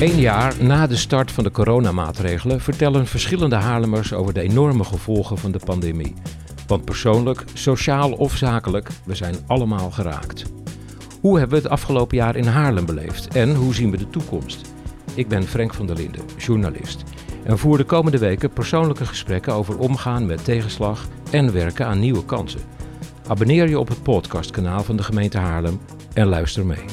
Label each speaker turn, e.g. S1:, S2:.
S1: Een jaar na de start van de coronamaatregelen vertellen verschillende Haarlemmers over de enorme gevolgen van de pandemie. Want persoonlijk, sociaal of zakelijk, we zijn allemaal geraakt. Hoe hebben we het afgelopen jaar in Haarlem beleefd en hoe zien we de toekomst? Ik ben Frank van der Linden, journalist. En voer de komende weken persoonlijke gesprekken over omgaan met tegenslag en werken aan nieuwe kansen. Abonneer je op het podcastkanaal van de gemeente Haarlem en luister mee.